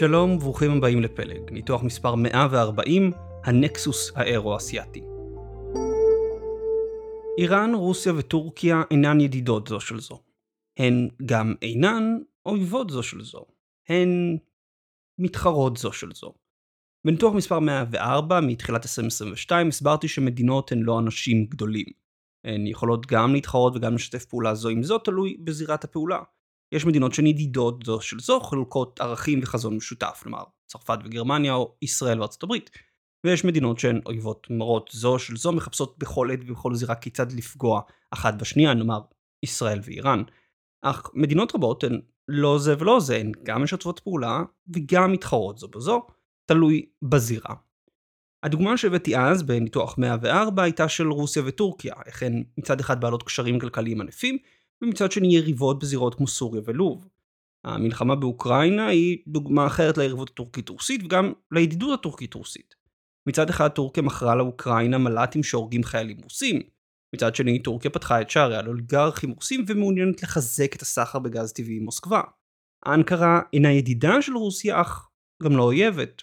שלום וברוכים הבאים לפלג, ניתוח מספר 140, הנקסוס האירו-אסיאתי. איראן, רוסיה וטורקיה אינן ידידות זו של זו. הן גם אינן אויבות זו של זו. הן מתחרות זו של זו. בניתוח מספר 104 מתחילת 2022 הסברתי שמדינות הן לא אנשים גדולים. הן יכולות גם להתחרות וגם לשתף פעולה זו עם זו, תלוי בזירת הפעולה. יש מדינות שהן ידידות זו של זו, חלוקות ערכים וחזון משותף, כלומר צרפת וגרמניה או ישראל וארצות הברית. ויש מדינות שהן אויבות מרות זו של זו, מחפשות בכל עת ובכל זירה כיצד לפגוע אחת בשנייה, נאמר ישראל ואיראן. אך מדינות רבות הן לא זה ולא זה, הן גם משתפות פעולה וגם מתחרות זו בזו, תלוי בזירה. הדוגמה שהבאתי אז בניתוח 104 הייתה של רוסיה וטורקיה, איך הן מצד אחד בעלות קשרים כלכליים ענפים, ומצד שני יריבות בזירות כמו סוריה ולוב. המלחמה באוקראינה היא דוגמה אחרת ליריבות הטורקית-רוסית וגם לידידות הטורקית-רוסית. מצד אחד טורקיה מכרה לאוקראינה מל"טים שהורגים חיילים רוסים, מצד שני טורקיה פתחה את שעריה לאוליגרכים רוסים ומעוניינת לחזק את הסחר בגז טבעי עם מוסקבה. אנקרה אינה ידידה של רוסיה אך גם לא אויבת.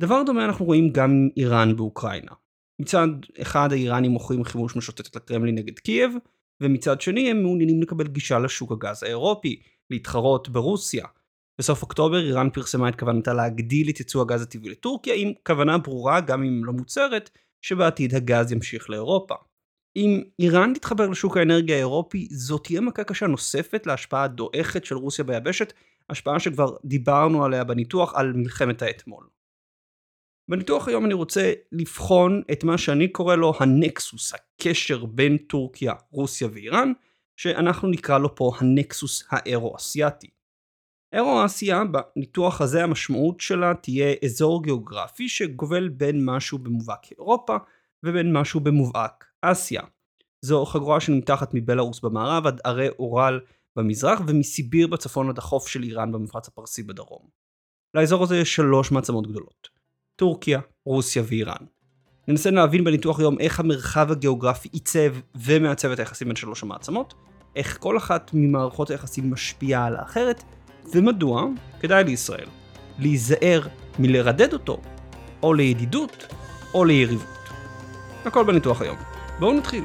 דבר דומה אנחנו רואים גם עם איראן באוקראינה. מצד אחד האיראנים מוכרים חימוש משוטטת לקרמלין נגד קייב, ומצד שני הם מעוניינים לקבל גישה לשוק הגז האירופי, להתחרות ברוסיה. בסוף אוקטובר איראן פרסמה את כוונתה להגדיל את ייצוא הגז הטבעי לטורקיה עם כוונה ברורה, גם אם לא מוצהרת, שבעתיד הגז ימשיך לאירופה. אם איראן תתחבר לשוק האנרגיה האירופי, זו תהיה מכה קשה נוספת להשפעה הדועכת של רוסיה ביבשת, השפעה שכבר דיברנו עליה בניתוח על מלחמת האתמול. בניתוח היום אני רוצה לבחון את מה שאני קורא לו הנקסוס, הקשר בין טורקיה, רוסיה ואיראן, שאנחנו נקרא לו פה הנקסוס האירו-אסיאתי. אירו-אסיה, בניתוח הזה המשמעות שלה תהיה אזור גיאוגרפי שגובל בין משהו במובהק אירופה ובין משהו במובהק אסיה. זו חגורה שנמתחת מבלארוס במערב עד ערי אורל במזרח ומסיביר בצפון עד החוף של איראן במפרץ הפרסי בדרום. לאזור הזה יש שלוש מעצמות גדולות. טורקיה, רוסיה ואיראן. ננסה להבין בניתוח היום איך המרחב הגיאוגרפי עיצב ומעצב את היחסים בין שלוש המעצמות, איך כל אחת ממערכות היחסים משפיעה על האחרת, ומדוע כדאי לישראל להיזהר מלרדד אותו, או לידידות, או ליריבות. הכל בניתוח היום. בואו נתחיל.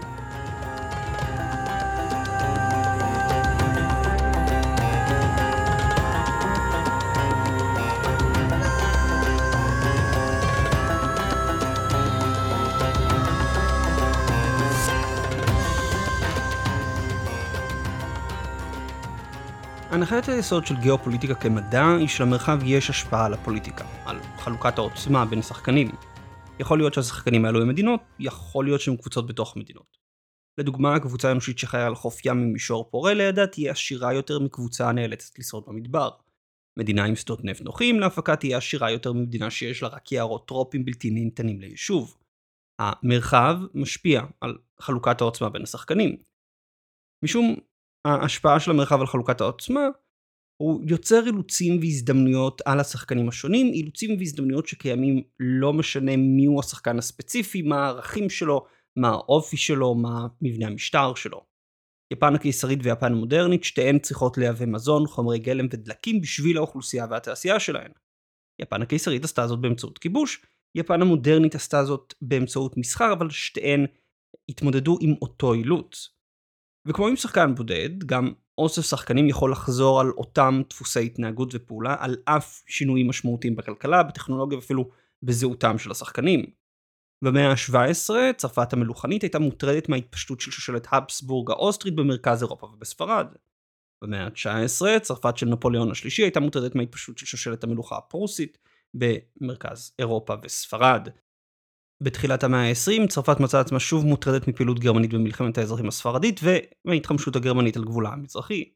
הנחת היסוד של גיאופוליטיקה כמדע היא שלמרחב יש השפעה על הפוליטיקה, על חלוקת העוצמה בין שחקנים. יכול להיות שהשחקנים האלו הם מדינות, יכול להיות שהם קבוצות בתוך מדינות. לדוגמה, קבוצה אנושית שחיה על חוף ים עם מישור פורה לידה תהיה עשירה יותר מקבוצה הנאלצת לשרוד במדבר. מדינה עם שדות נפט נוחים להפקה תהיה עשירה יותר ממדינה שיש לה רק יערות טרופים בלתי ניתנים ליישוב. המרחב משפיע על חלוקת העוצמה בין השחקנים. משום ההשפעה של המרחב על חלוקת העוצמה, הוא יוצר אילוצים והזדמנויות על השחקנים השונים, אילוצים והזדמנויות שקיימים לא משנה מיהו השחקן הספציפי, מה הערכים שלו, מה האופי שלו, מה מבנה המשטר שלו. יפן הקיסרית ויפן המודרנית, שתיהן צריכות לייבא מזון, חומרי גלם ודלקים בשביל האוכלוסייה והתעשייה שלהן. יפן הקיסרית עשתה זאת באמצעות כיבוש, יפן המודרנית עשתה זאת באמצעות מסחר, אבל שתיהן התמודדו עם אותו אילוץ. וכמו עם שחקן בודד, גם אוסף שחקנים יכול לחזור על אותם דפוסי התנהגות ופעולה, על אף שינויים משמעותיים בכלכלה, בטכנולוגיה ואפילו בזהותם של השחקנים. במאה ה-17, צרפת המלוכנית הייתה מוטרדת מההתפשטות של שושלת הבסבורג האוסטרית במרכז אירופה ובספרד. במאה ה-19, צרפת של נפוליאון השלישי הייתה מוטרדת מההתפשטות של שושלת המלוכה הפרוסית במרכז אירופה וספרד. בתחילת המאה ה-20 צרפת מצאה עצמה שוב מוטרדת מפעילות גרמנית במלחמת האזרחים הספרדית ומההתחמשות הגרמנית על גבולה המזרחי.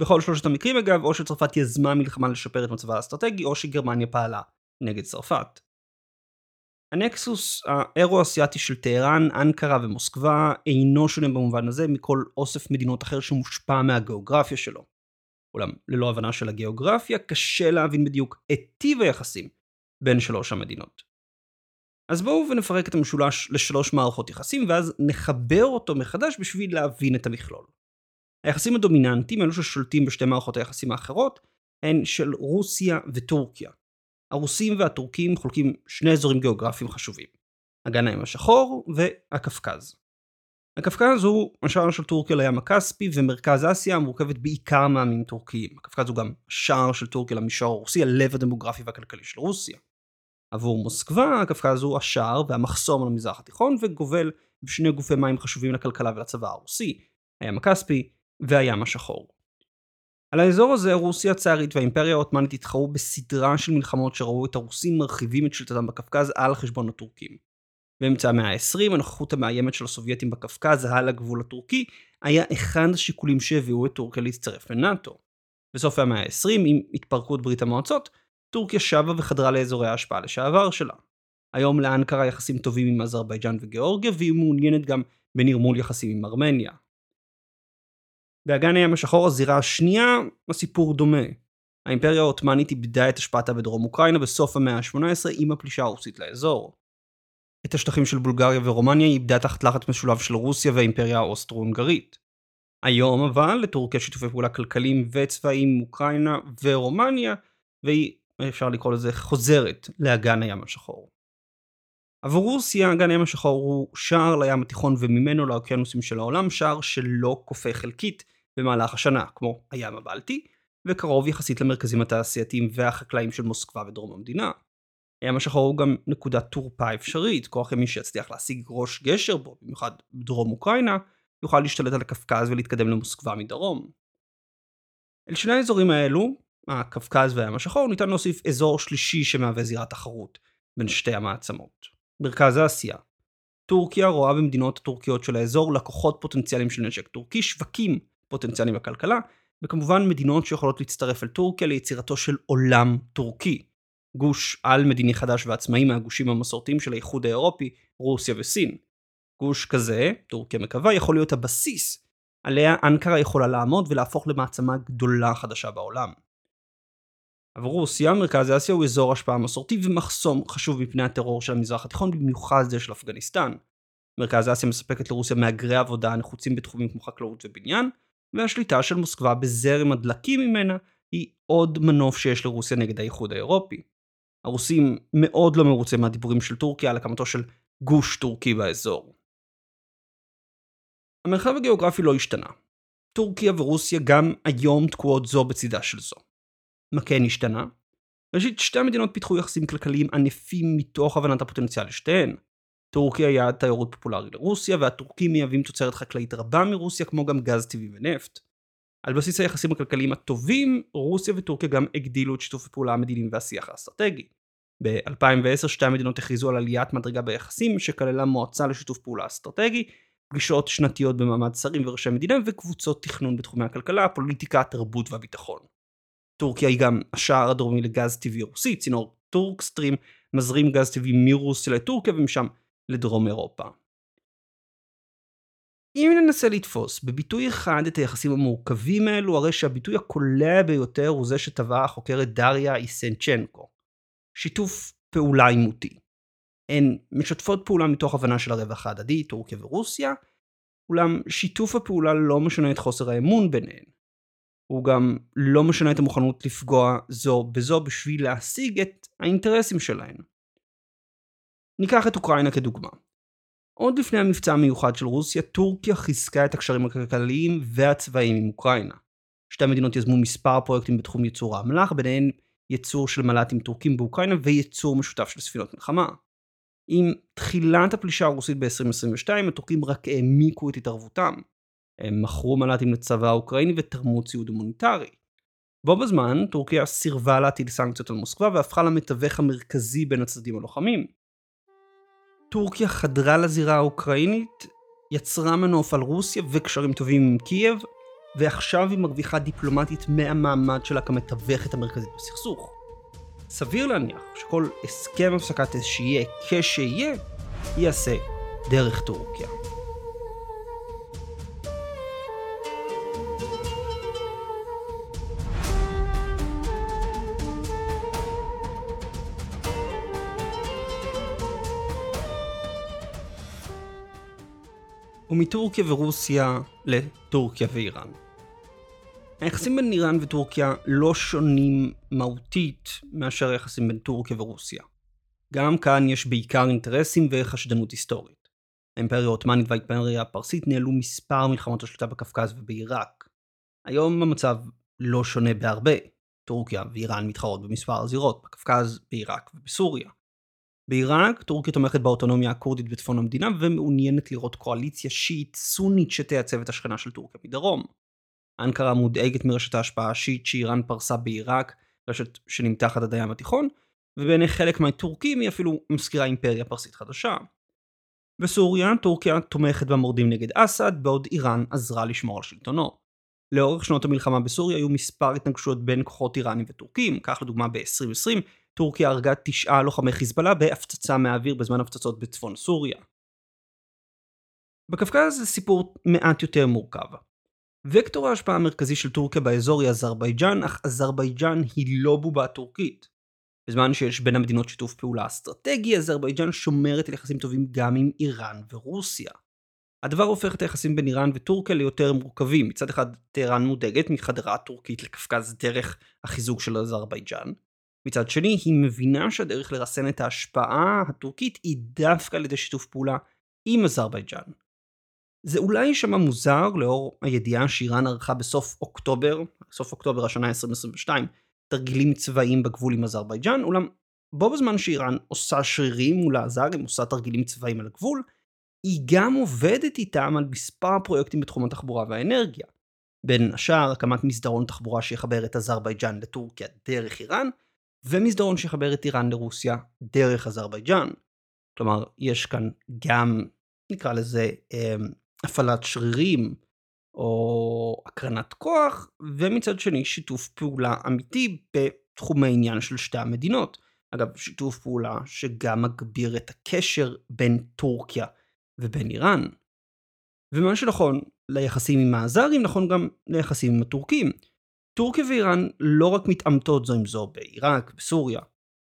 בכל שלושת המקרים אגב, או שצרפת יזמה מלחמה לשפר את מצבה האסטרטגי, או שגרמניה פעלה נגד צרפת. הנקסוס האירו-אסיאתי של טהרן, אנקרה ומוסקבה אינו שונה במובן הזה מכל אוסף מדינות אחר שמושפע מהגיאוגרפיה שלו. אולם ללא הבנה של הגיאוגרפיה קשה להבין בדיוק את טיב היחסים בין שלוש המדינות. אז בואו ונפרק את המשולש לשלוש מערכות יחסים ואז נחבר אותו מחדש בשביל להבין את המכלול. היחסים הדומיננטיים, אלו ששולטים בשתי מערכות היחסים האחרות, הן של רוסיה וטורקיה. הרוסים והטורקים חולקים שני אזורים גיאוגרפיים חשובים, אגן הים השחור והקפקז. הקפקז הוא השער של טורקיה לים הכספי ומרכז אסיה מורכבת בעיקר מעמים טורקיים. הקפקז הוא גם השער של טורקיה למישור הרוסי, הלב הדמוגרפי והכלכלי של רוסיה. עבור מוסקבה הקפקז הוא השער והמחסום על המזרח התיכון וגובל בשני גופי מים חשובים לכלכלה ולצבא הרוסי, הים הכספי והים השחור. על האזור הזה רוסיה הצארית והאימפריה העות'מאנית התחרו בסדרה של מלחמות שראו את הרוסים מרחיבים את שלטתם בקפקז על חשבון הטורקים. באמצע המאה ה-20 הנוכחות המאיימת של הסובייטים בקפקז על הגבול הטורקי היה אחד השיקולים שהביאו את טורקיה להצטרף לנאט"ו. בסוף המאה ה-20 עם התפרקות ברית המועצות טורקיה שבה וחדרה לאזורי ההשפעה לשעבר שלה. היום לאנקרה יחסים טובים עם אזרבייג'אן וגיאורגיה והיא מעוניינת גם בנרמול יחסים עם ארמניה. באגן הים השחור הזירה השנייה הסיפור דומה. האימפריה העות'מאנית איבדה את השפעתה בדרום אוקראינה בסוף המאה ה-18 עם הפלישה הרוסית לאזור. את השטחים של בולגריה ורומניה איבדה תחת לחץ משולב של רוסיה והאימפריה האוסטרו-הונגרית. היום אבל לטורקיה שיתופי פעולה כלכליים וצבאיים עם אוקראינה ורומניה והיא אפשר לקרוא לזה חוזרת לאגן הים השחור. עבור רוסיה אגן הים השחור הוא שער לים התיכון וממנו לאוקיינוסים של העולם שער שלא כופה חלקית במהלך השנה כמו הים הבלטי וקרוב יחסית למרכזים התעשייתיים והחקלאיים של מוסקבה ודרום המדינה. הים השחור הוא גם נקודת תורפה אפשרית, כוח ימי שיצליח להשיג ראש גשר בו, במיוחד בדרום אוקראינה, יוכל להשתלט על הקפקז ולהתקדם למוסקבה מדרום. אל שני האזורים האלו, הקווקז והים השחור, ניתן להוסיף אזור שלישי שמהווה זירת תחרות בין שתי המעצמות. מרכז אסיה. טורקיה רואה במדינות הטורקיות של האזור לקוחות פוטנציאליים של נשק טורקי, שווקים פוטנציאליים בכלכלה, וכמובן מדינות שיכולות להצטרף אל טורקיה ליצירתו של עולם טורקי. גוש על מדיני חדש ועצמאי מהגושים המסורתיים של האיחוד האירופי, רוסיה וסין. גוש כזה, טורקיה מקווה, יכול להיות הבסיס עליה אנקרה יכולה לעמוד ולהפוך למעצמה גדולה חדשה בעולם. עבור רוסיה, מרכז אסיה הוא אזור השפעה מסורתי ומחסום חשוב מפני הטרור של המזרח התיכון, במיוחד זה של אפגניסטן. מרכז אסיה מספקת לרוסיה מהגרי עבודה הנחוצים בתחומים כמו חקלאות ובניין, והשליטה של מוסקבה בזרם הדלקים ממנה היא עוד מנוף שיש לרוסיה נגד האיחוד האירופי. הרוסים מאוד לא מרוצים מהדיבורים של טורקיה על הקמתו של גוש טורקי באזור. המרחב הגיאוגרפי לא השתנה. טורקיה ורוסיה גם היום תקועות זו בצידה של זו. מה כן השתנה? ראשית, שתי המדינות פיתחו יחסים כלכליים ענפים מתוך הבנת הפוטנציאל לשתיהן. טורקיה יעד תיירות פופולרי לרוסיה, והטורקים מייבאים תוצרת חקלאית רבה מרוסיה כמו גם גז טבעי ונפט. על בסיס היחסים הכלכליים הטובים, רוסיה וטורקיה גם הגדילו את שיתוף הפעולה המדיני והשיח האסטרטגי. ב-2010 שתי המדינות הכריזו על עליית מדרגה ביחסים שכללה מועצה לשיתוף פעולה אסטרטגי, פגישות שנתיות במעמד שרים וראשי מדינה וקבוצות תכנון בתחומי הכלכלה, הפוליטיקה, התרבות והביטחון. טורקיה היא גם השער הדרומי לגז טבעי רוסי, צינור טורקסטרים מזרים גז טבעי מרוסיה לטורקיה ומשם לדרום אירופה. אם ננסה לתפוס בביטוי אחד את היחסים המורכבים האלו, הרי שהביטוי הקולע ביותר הוא זה שטבעה החוקרת דריה איסנצ'נקו. שיתוף פעולה עימותי. הן משתפות פעולה מתוך הבנה של הרווח ההדדי, טורקיה ורוסיה, אולם שיתוף הפעולה לא משנה את חוסר האמון ביניהן. הוא גם לא משנה את המוכנות לפגוע זו בזו בשביל להשיג את האינטרסים שלהן. ניקח את אוקראינה כדוגמה. עוד לפני המבצע המיוחד של רוסיה, טורקיה חיזקה את הקשרים הכלכליים והצבאיים עם אוקראינה. שתי המדינות יזמו מספר פרויקטים בתחום ייצור האמל"ח, ביניהן ייצור של מל"טים טורקים באוקראינה וייצור משותף של ספינות מלחמה. עם תחילת הפלישה הרוסית ב-2022, הטורקים רק העמיקו את התערבותם. הם מכרו מל"טים לצבא האוקראיני ותרמו ציוד הומניטרי. בו בזמן, טורקיה סירבה להטיל סנקציות על מוסקבה והפכה למתווך המרכזי בין הצדדים הלוחמים. טורקיה חדרה לזירה האוקראינית, יצרה מנוף על רוסיה וקשרים טובים עם קייב, ועכשיו היא מרוויחה דיפלומטית מהמעמד שלה כמתווכת המרכזית בסכסוך. סביר להניח שכל הסכם הפסקת אש שיהיה כשיהיה, ייעשה דרך טורקיה. ומטורקיה ורוסיה לטורקיה ואיראן. היחסים בין איראן וטורקיה לא שונים מהותית מאשר היחסים בין טורקיה ורוסיה. גם כאן יש בעיקר אינטרסים וחשדנות היסטורית. האימפריה העות'מאנית והאימפריה הפרסית ניהלו מספר מלחמות השליטה בקווקז ובעיראק. היום המצב לא שונה בהרבה. טורקיה ואיראן מתחרות במספר הזירות, בקווקז, בעיראק ובסוריה. בעיראק, טורקיה תומכת באוטונומיה הכורדית בצפון המדינה ומעוניינת לראות קואליציה שיעית סונית שתייצב את השכנה של טורקיה מדרום. אנקרה מודאגת מרשת ההשפעה השיעית שאיראן פרסה בעיראק, רשת שנמתחת עד הים התיכון, ובעיני חלק מהטורקים היא אפילו מזכירה אימפריה פרסית חדשה. בסוריה, טורקיה תומכת במורדים נגד אסד, בעוד איראן עזרה לשמור על שלטונו. לאורך שנות המלחמה בסוריה היו מספר התנגשויות בין כוחות איראנים וטורקים, כך לדוגמה ב-2020, טורקיה הרגה תשעה לוחמי חיזבאללה בהפצצה מהאוויר בזמן הפצצות בצפון סוריה. בקווקז זה סיפור מעט יותר מורכב. וקטור ההשפעה המרכזי של טורקיה באזור היא אזרבייג'אן, אך אזרבייג'אן היא לא בובה טורקית. בזמן שיש בין המדינות שיתוף פעולה אסטרטגי, אזרבייג'אן שומרת על יחסים טובים גם עם איראן ורוסיה. הדבר הופך את היחסים בין איראן וטורקיה ליותר מורכבים. מצד אחד, טהרן מודאגת מחדרה הטורקית לקווקז דרך החיזוק של אזרבייג'אן. מצד שני, היא מבינה שהדרך לרסן את ההשפעה הטורקית היא דווקא על ידי שיתוף פעולה עם אזרבייג'אן. זה אולי יישמע מוזר לאור הידיעה שאיראן ערכה בסוף אוקטובר, סוף אוקטובר השנה 2022, תרגילים צבאיים בגבול עם אזרבייג'אן, אולם בו בזמן שאיראן עושה שרירים מול האזרים, עושה תרגילים צבאיים על הגבול, היא גם עובדת איתם על מספר פרויקטים בתחום התחבורה והאנרגיה. בין השאר הקמת מסדרון תחבורה שיחבר את אזרבייג'אן לטורקיה דרך איראן, ומסדרון שיחבר את איראן לרוסיה דרך אזרבייג'אן. כלומר, יש כאן גם, נקרא לזה, אמ, הפעלת שרירים, או הקרנת כוח, ומצד שני שיתוף פעולה אמיתי בתחום העניין של שתי המדינות. אגב, שיתוף פעולה שגם מגביר את הקשר בין טורקיה ובין איראן. ומה שנכון ליחסים עם האזרים נכון גם ליחסים עם הטורקים. טורקיה ואיראן לא רק מתעמתות זו עם זו בעיראק, בסוריה.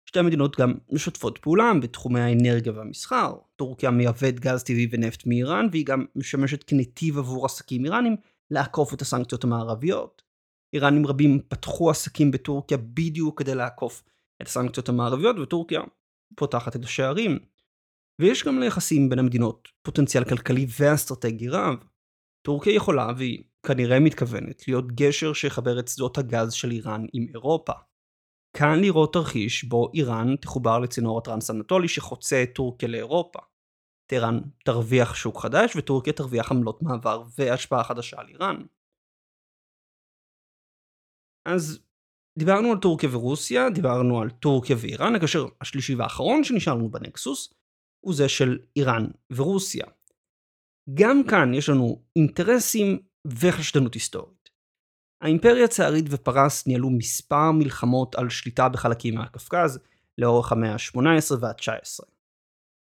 שתי המדינות גם משתפות פעולה בתחומי האנרגיה והמסחר. טורקיה מייבאת גז טבעי ונפט מאיראן, והיא גם משמשת כנתיב עבור עסקים איראנים לעקוף את הסנקציות המערביות. איראנים רבים פתחו עסקים בטורקיה בדיוק כדי לעקוף את הסנקציות המערביות, וטורקיה פותחת את השערים. ויש גם ליחסים בין המדינות פוטנציאל כלכלי ואסטרטגי רב. טורקיה יכולה, והיא כנראה מתכוונת, להיות גשר שיחבר את שדות הגז של איראן עם אירופה. כאן לראות תרחיש בו איראן תחובר לצינור הטרנס-אנטולי שחוצה את טורקיה לאירופה. טהרן תרוויח שוק חדש וטורקיה תרוויח עמלות מעבר והשפעה חדשה על איראן. אז דיברנו על טורקיה ורוסיה, דיברנו על טורקיה ואיראן, הקשר השלישי והאחרון שנשאר לנו בנקסוס הוא זה של איראן ורוסיה. גם כאן יש לנו אינטרסים וחשדנות היסטורית. האימפריה הצארית ופרס ניהלו מספר מלחמות על שליטה בחלקים מהקווקז לאורך המאה ה-18 וה-19.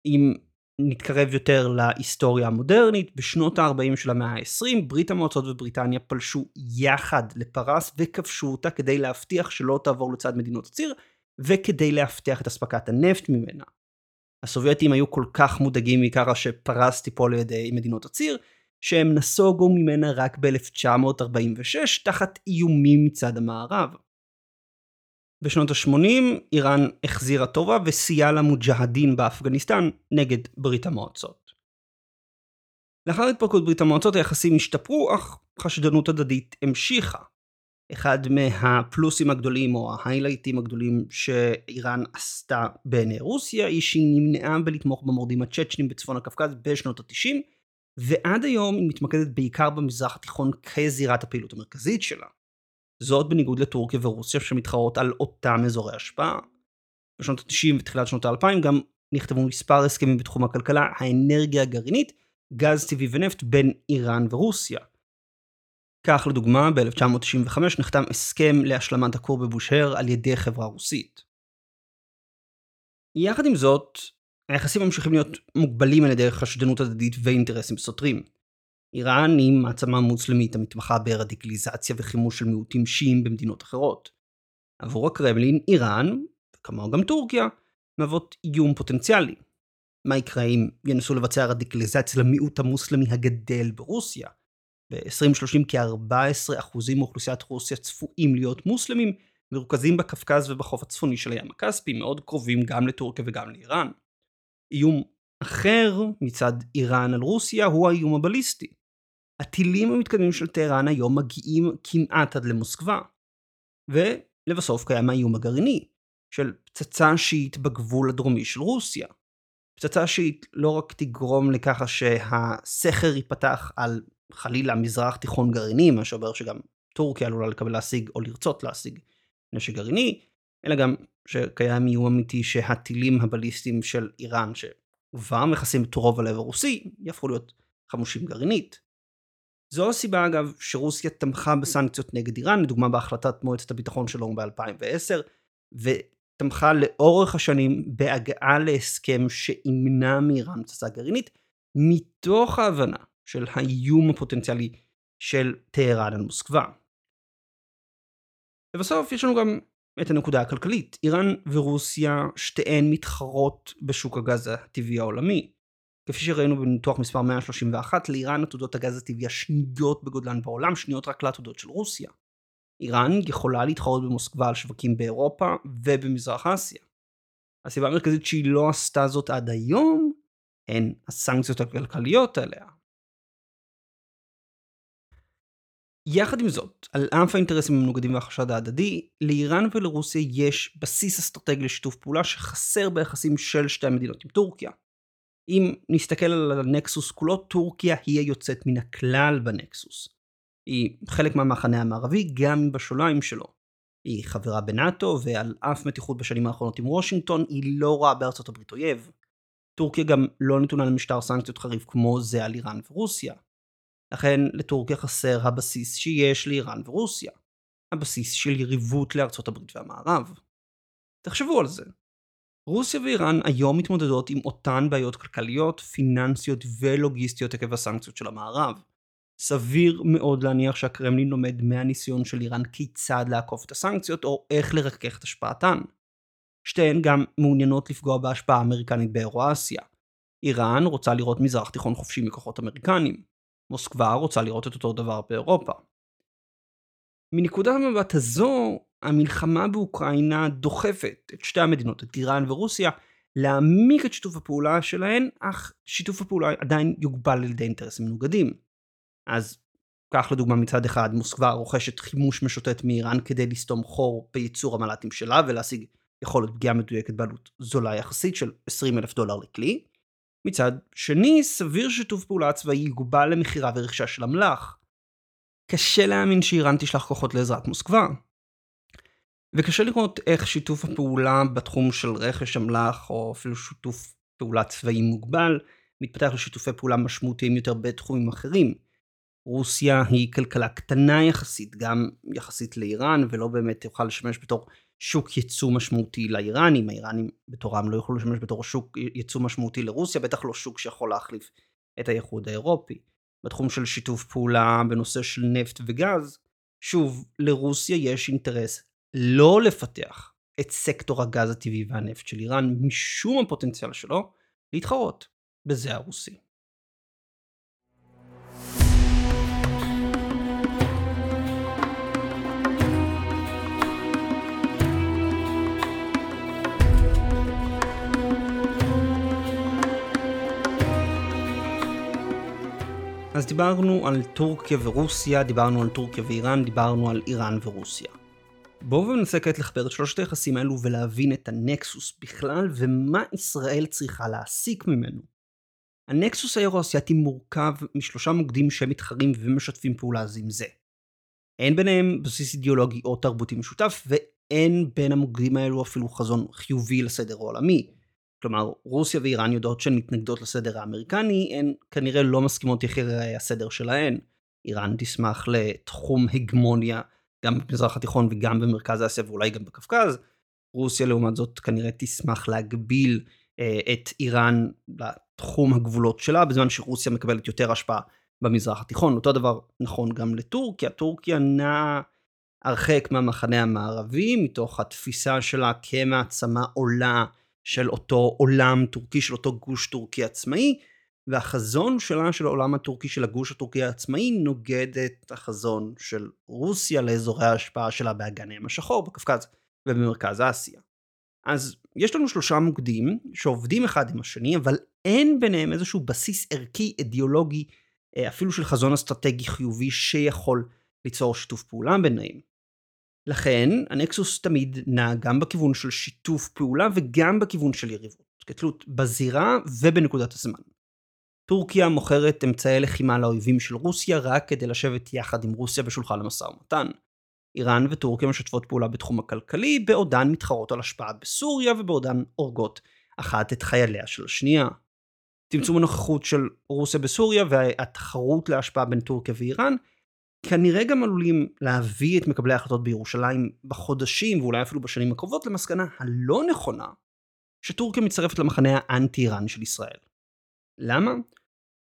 אם נתקרב יותר להיסטוריה המודרנית, בשנות ה-40 של המאה ה-20 ברית המועצות ובריטניה פלשו יחד לפרס וכבשו אותה כדי להבטיח שלא תעבור לצד מדינות הציר וכדי להבטיח את אספקת הנפט ממנה. הסובייטים היו כל כך מודאגים מככה שפרס תיפול לידי מדינות הציר, שהם נסוגו ממנה רק ב-1946 תחת איומים מצד המערב. בשנות ה-80 איראן החזירה טובה וסייעה למוג'הדין באפגניסטן נגד ברית המועצות. לאחר התפרקות ברית המועצות היחסים השתפרו, אך חשדנות הדדית המשיכה. אחד מהפלוסים הגדולים או ההיילייטים הגדולים שאיראן עשתה בעיני רוסיה היא שהיא נמנעה בלתמוך במורדים הצ'צ'נים בצפון הקווקז בשנות ה-90 ועד היום היא מתמקדת בעיקר במזרח התיכון כזירת הפעילות המרכזית שלה. זאת בניגוד לטורקיה ורוסיה שמתחרות על אותם אזורי השפעה. בשנות ה-90 ותחילת שנות ה-2000 גם נכתבו מספר הסכמים בתחום הכלכלה, האנרגיה הגרעינית, גז טבעי ונפט בין איראן ורוסיה. כך לדוגמה ב-1995 נחתם הסכם להשלמת הכור בבושהר על ידי חברה רוסית. יחד עם זאת, היחסים ממשיכים להיות מוגבלים על ידי חשדנות הדדית ואינטרסים סותרים. איראן היא מעצמה מוסלמית המתמחה ברדיקליזציה וחימוש של מיעוטים שיעים במדינות אחרות. עבור הקרמלין, איראן, וכמוהו גם טורקיה, מהוות איום פוטנציאלי. מה יקרה אם ינסו לבצע רדיקליזציה למיעוט המוסלמי הגדל ברוסיה? ב-2030 כ-14% מאוכלוסיית רוסיה צפויים להיות מוסלמים, מרוכזים בקווקז ובחוף הצפוני של הים הכספי, מאוד קרובים גם לטורקיה וגם לאיראן. איום אחר מצד איראן על רוסיה הוא האיום הבליסטי. הטילים המתקדמים של טהרן היום מגיעים כמעט עד למוסקבה. ולבסוף קיים האיום הגרעיני, של פצצה שיעית בגבול הדרומי של רוסיה. פצצה שיעית לא רק תגרום לככה שהסכר ייפתח על חלילה מזרח תיכון גרעיני, מה שאומר שגם טורקיה עלולה לקבל להשיג או לרצות להשיג נשק גרעיני, אלא גם שקיים איום אמיתי שהטילים הבליסטיים של איראן, שכבר מכסים את רוב הלב הרוסי, יהפכו להיות חמושים גרעינית. זו הסיבה אגב שרוסיה תמכה בסנקציות נגד איראן, לדוגמה בהחלטת מועצת הביטחון של האו"ם ב-2010, ותמכה לאורך השנים בהגעה להסכם שימנע מאיראן פצצה גרעינית, מתוך ההבנה של האיום הפוטנציאלי של טהרן על מוסקבה. ובסוף יש לנו גם את הנקודה הכלכלית. איראן ורוסיה שתיהן מתחרות בשוק הגז הטבעי העולמי. כפי שראינו בניתוח מספר 131, לאיראן עתודות הגז הטבעי השניות בגודלן בעולם, שניות רק לעתודות של רוסיה. איראן יכולה להתחרות במוסקבה על שווקים באירופה ובמזרח אסיה. הסיבה המרכזית שהיא לא עשתה זאת עד היום, הן הסנקציות הכלכליות עליה. יחד עם זאת, על אף האינטרסים המנוגדים והחשד ההדדי, לאיראן ולרוסיה יש בסיס אסטרטגי לשיתוף פעולה שחסר ביחסים של שתי המדינות עם טורקיה. אם נסתכל על הנקסוס כולו, טורקיה היא היוצאת מן הכלל בנקסוס. היא חלק מהמחנה המערבי גם בשוליים שלו. היא חברה בנאט"ו, ועל אף מתיחות בשנים האחרונות עם וושינגטון, היא לא רואה בארצות הברית אויב. טורקיה גם לא נתונה למשטר סנקציות חריף כמו זה על איראן ורוסיה. לכן לטורקיה חסר הבסיס שיש לאיראן ורוסיה. הבסיס של יריבות לארצות הברית והמערב. תחשבו על זה. רוסיה ואיראן היום מתמודדות עם אותן בעיות כלכליות, פיננסיות ולוגיסטיות עקב הסנקציות של המערב. סביר מאוד להניח שהקרמלין לומד מהניסיון של איראן כיצד לעקוף את הסנקציות או איך לרכך את השפעתן. שתיהן גם מעוניינות לפגוע בהשפעה האמריקנית באירואסיה. איראן רוצה לראות מזרח תיכון חופשי מכוחות אמריקנים. מוסקבה רוצה לראות את אותו דבר באירופה. מנקודת המבט הזו, המלחמה באוקראינה דוחפת את שתי המדינות, את איראן ורוסיה, להעמיק את שיתוף הפעולה שלהן, אך שיתוף הפעולה עדיין יוגבל על ידי אינטרסים מנוגדים. אז כך לדוגמה מצד אחד מוסקבה רוכשת חימוש משוטט מאיראן כדי לסתום חור בייצור המל"טים שלה ולהשיג יכולת פגיעה מדויקת בעלות זולה יחסית של 20 אלף דולר לכלי. מצד שני, סביר שיתוף פעולה צבאי יוגבל למכירה ורכישה של אמל"ח. קשה להאמין שאיראן תשלח כוחות לעזרת מוסקבה. וקשה לראות איך שיתוף הפעולה בתחום של רכש אמל"ח, או אפילו שיתוף פעולה צבאי מוגבל, מתפתח לשיתופי פעולה משמעותיים יותר בתחומים אחרים. רוסיה היא כלכלה קטנה יחסית, גם יחסית לאיראן, ולא באמת תוכל לשמש בתור שוק ייצוא משמעותי לאיראנים, האיראנים בתורם לא יוכלו לשמש בתור שוק ייצוא משמעותי לרוסיה, בטח לא שוק שיכול להחליף את האיחוד האירופי. בתחום של שיתוף פעולה בנושא של נפט וגז, שוב, לרוסיה יש אינטרס לא לפתח את סקטור הגז הטבעי והנפט של איראן משום הפוטנציאל שלו להתחרות בזה הרוסי. אז דיברנו על טורקיה ורוסיה, דיברנו על טורקיה ואיראן, דיברנו על איראן ורוסיה. בואו ננסה כעת לחבר את שלושת היחסים האלו ולהבין את הנקסוס בכלל ומה ישראל צריכה להסיק ממנו. הנקסוס האירו-אסיאתי מורכב משלושה מוקדים שמתחרים ומשתפים פעולה זה עם זה. אין ביניהם בסיס אידיאולוגי או תרבותי משותף ואין בין המוקדים האלו אפילו חזון חיובי לסדר העולמי. כלומר, רוסיה ואיראן יודעות שהן מתנגדות לסדר האמריקני, הן כנראה לא מסכימות איך הסדר שלהן. איראן תשמח לתחום הגמוניה גם במזרח התיכון וגם במרכז אסיה ואולי גם בקווקז. רוסיה לעומת זאת כנראה תשמח להגביל אה, את איראן לתחום הגבולות שלה, בזמן שרוסיה מקבלת יותר השפעה במזרח התיכון. אותו דבר נכון גם לטורקיה. טורקיה נעה הרחק מהמחנה המערבי מתוך התפיסה שלה כמעצמה עולה של אותו עולם טורקי, של אותו גוש טורקי עצמאי, והחזון שלה של העולם הטורקי של הגוש הטורקי העצמאי נוגד את החזון של רוסיה לאזורי ההשפעה שלה באגן הים השחור בקווקז ובמרכז אסיה. אז יש לנו שלושה מוקדים שעובדים אחד עם השני אבל אין ביניהם איזשהו בסיס ערכי אידיאולוגי אה, אפילו של חזון אסטרטגי חיובי שיכול ליצור שיתוף פעולה ביניהם. לכן הנקסוס תמיד נע גם בכיוון של שיתוף פעולה וגם בכיוון של יריבות, כתלות בזירה ובנקודת הזמן. טורקיה מוכרת אמצעי לחימה לאויבים של רוסיה רק כדי לשבת יחד עם רוסיה בשולחן המשא ומתן. איראן וטורקיה משתפות פעולה בתחום הכלכלי בעודן מתחרות על השפעה בסוריה ובעודן הורגות אחת את חייליה של השנייה. צמצום הנוכחות של רוסיה בסוריה והתחרות להשפעה בין טורקיה ואיראן כנראה גם עלולים להביא את מקבלי ההחלטות בירושלים בחודשים ואולי אפילו בשנים הקרובות למסקנה הלא נכונה שטורקיה מצטרפת למחנה האנטי איראני של ישראל. למה?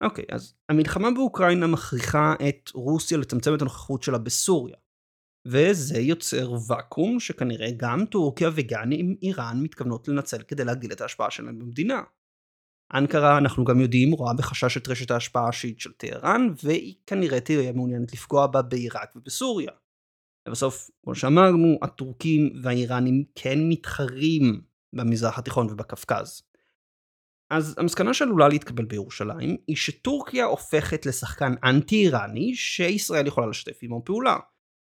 אוקיי, אז המלחמה באוקראינה מכריחה את רוסיה לצמצם את הנוכחות שלה בסוריה. וזה יוצר ואקום שכנראה גם טורקיה וגם איראן מתכוונות לנצל כדי להגדיל את ההשפעה שלהם במדינה. אנקרה, אנחנו גם יודעים, רואה בחשש את רשת ההשפעה השיעית של טהרן, והיא כנראה תהיה מעוניינת לפגוע בה בעיראק ובסוריה. ובסוף, כמו שאמרנו, הטורקים והאיראנים כן מתחרים במזרח התיכון ובקווקז. אז המסקנה שעלולה להתקבל בירושלים היא שטורקיה הופכת לשחקן אנטי איראני שישראל יכולה לשתף עמו פעולה.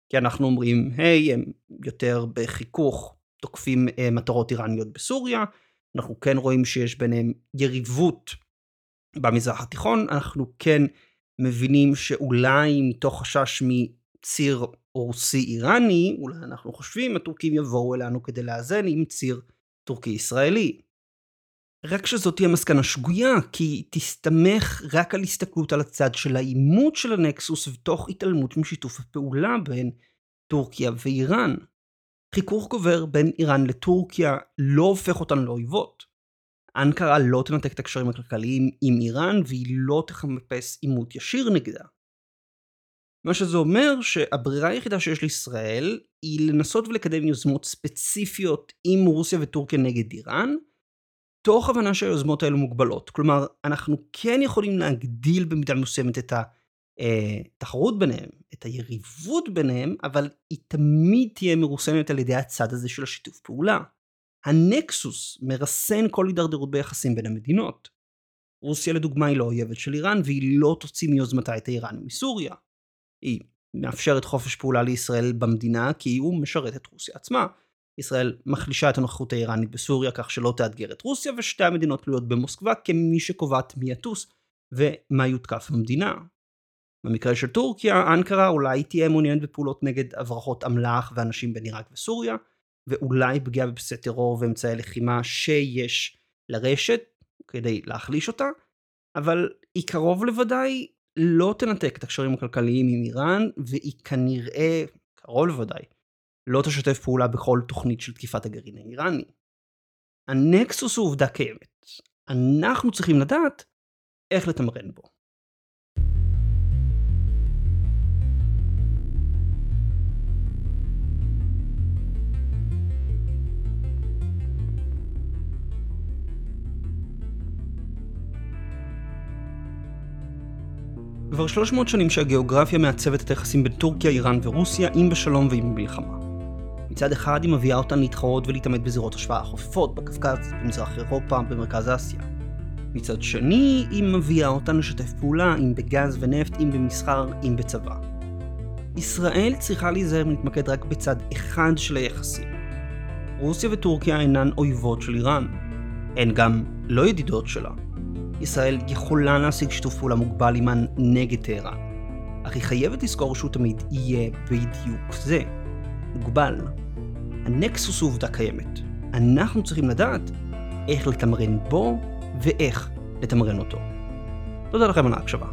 כי אנחנו אומרים, היי, הם יותר בחיכוך תוקפים אה, מטרות איראניות בסוריה, אנחנו כן רואים שיש ביניהם יריבות במזרח התיכון, אנחנו כן מבינים שאולי מתוך חשש מציר רוסי איראני, אולי אנחנו חושבים הטורקים יבואו אלינו כדי לאזן עם ציר טורקי ישראלי. רק שזאת תהיה מסקנה שגויה, כי היא תסתמך רק על הסתכלות על הצד של העימות של הנקסוס ותוך התעלמות משיתוף הפעולה בין טורקיה ואיראן. חיכוך גובר בין איראן לטורקיה לא הופך אותן לאויבות. אנקרה לא תנתק את הקשרים הכלכליים עם איראן והיא לא תחפש עימות ישיר נגדה. מה שזה אומר שהברירה היחידה שיש לישראל היא לנסות ולקדם יוזמות ספציפיות עם רוסיה וטורקיה נגד איראן, תוך הבנה שהיוזמות האלו מוגבלות. כלומר, אנחנו כן יכולים להגדיל במידה מסוימת את התחרות אה, ביניהם, את היריבות ביניהם, אבל היא תמיד תהיה מרוסנת על ידי הצד הזה של השיתוף פעולה. הנקסוס מרסן כל הידרדרות ביחסים בין המדינות. רוסיה לדוגמה היא לא אויבת של איראן והיא לא תוציא מיוזמתה את האיראנים מסוריה. היא מאפשרת חופש פעולה לישראל במדינה כי הוא משרת את רוסיה עצמה. ישראל מחלישה את הנוכחות האיראנית בסוריה כך שלא תאתגר את רוסיה ושתי המדינות תלויות במוסקבה כמי שקובעת מי יטוס ומה יותקף במדינה. במקרה של טורקיה, אנקרה אולי תהיה מעוניינת בפעולות נגד הברחות אמל"ח ואנשים בין עיראק וסוריה, ואולי פגיעה בבסיסי טרור ואמצעי לחימה שיש לרשת כדי להחליש אותה, אבל היא קרוב לוודאי לא תנתק את הקשרים הכלכליים עם איראן, והיא כנראה, קרוב לוודאי, לא תשתף פעולה בכל תוכנית של תקיפת הגרעין האיראני. הנקסוס הוא עובדה קיימת. אנחנו צריכים לדעת איך לתמרן בו. כבר 300 שנים שהגיאוגרפיה מעצבת את היחסים בין טורקיה, איראן ורוסיה, אם בשלום ואם במלחמה. מצד אחד היא מביאה אותן להתחרות ולהתעמת בזירות השוואה חופפות, בקווקז, במזרח אירופה, במרכז אסיה. מצד שני, היא מביאה אותן לשתף פעולה, אם בגז ונפט, אם במסחר, אם בצבא. ישראל צריכה להיזהר ולהתמקד רק בצד אחד של היחסים. רוסיה וטורקיה אינן אויבות של איראן. הן גם לא ידידות שלה. ישראל יכולה להשיג שיתוף פעולה מוגבל עימן נגד טהרן, אך היא חייבת לזכור שהוא תמיד יהיה בדיוק זה, מוגבל. הנקסוס הוא עובדה קיימת. אנחנו צריכים לדעת איך לתמרן בו ואיך לתמרן אותו. תודה לכם על ההקשבה.